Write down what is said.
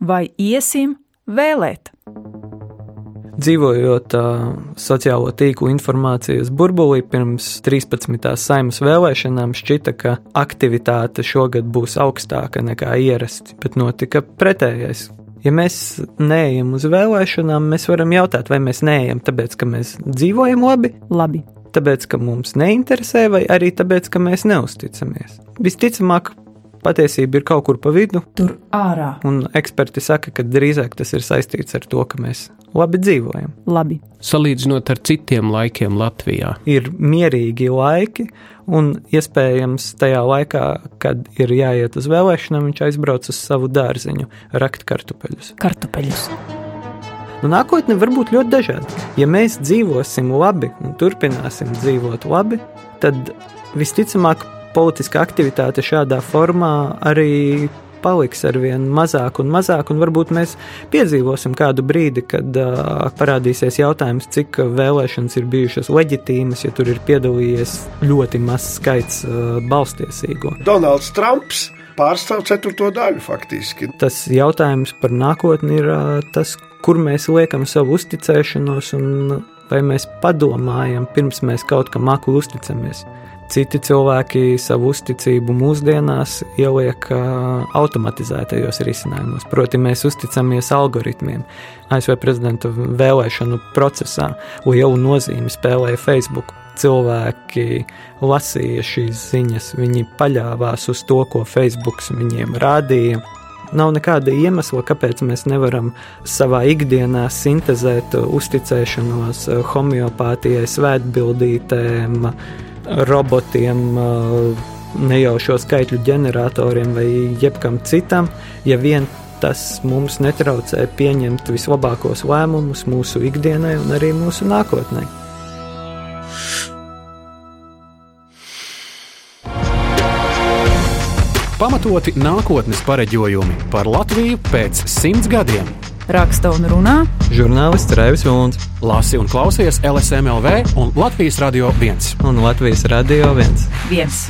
vai iesim vēlēt? Dzīvojot uh, sociālo tīklu informācijas burbulī pirms 13. saimas vēlēšanām, šķita, ka aktivitāte šogad būs augstāka nekā ierasts, bet notika pretējais. Ja mēs neejam uz vēlēšanām, mēs varam jautāt, vai mēs neejam tāpēc, ka mēs dzīvojam labi, Labi. tāpēc, ka mums neinteresē, vai arī tāpēc, ka mēs neusticamies. Visticamāk, patiesība ir kaut kur pa vidu, Tur ārā. un eksperti saka, ka drīzāk tas ir saistīts ar to, ka mēs labi dzīvojam. Labi. Salīdzinot ar citiem laikiem Latvijā, Ir mierīgi laiki, un iespējams tajā laikā, kad ir jāiet uz vēlēšanām, viņš aizbrauc uz savu dārziņu, rakt kartupeļus. Kartupeļus. Nu, nākotne var būt ļoti dažāda. Ja mēs dzīvosim labi un turpināsim dzīvot labi, tad visticamāk politiska aktivitāte šādā formā arī paliks ar vien mazāk un mazāk, un varbūt mēs piedzīvosim kādu brīdi, kad uh, parādīsies jautājums, cik vēlēšanas ir bijušas leģitīmas, ja tur ir piedalījies ļoti mazs skaits uh, balstiesīgo. Donalds Trumps pārstāv ceturto daļu faktiski. Tas jautājums par nākotni ir ā, tas, kur mēs liekam savu uzticēšanos un vai mēs padomājam, pirms mēs kaut kam akli uzticamies. Citi cilvēki savu uzticību mūsdienās ieliek automatizētajos risinājumos, proti, mēs uzticamies algoritmiem. ASV prezidenta vēlēšanu procesā lielu nozīmi spēlēja Facebook. Cilvēki lasīja šīs ziņas, viņi paļāvās uz to, ko Facebook viņiem rādīja. Nav nekāda iemesla, kāpēc mēs nevaram savā ikdienā sintēzēt uzticēšanos homeopātijai, svētbildītēm, robotiem, nejaušo skaitļu ģeneratoriem vai jebkam citam, ja vien tas mums netraucē pieņemt vislabākos lēmumus mūsu ikdienai un arī mūsu nākotnē. Pamatoti nākotnes pareģojumi par Latviju pēc simts gadiem. Raksta un runā Žurnālists Raivis Vilons Lasi un klausies LSMLV un Latvijas Radio 1. un Latvijas Radio 1. viens.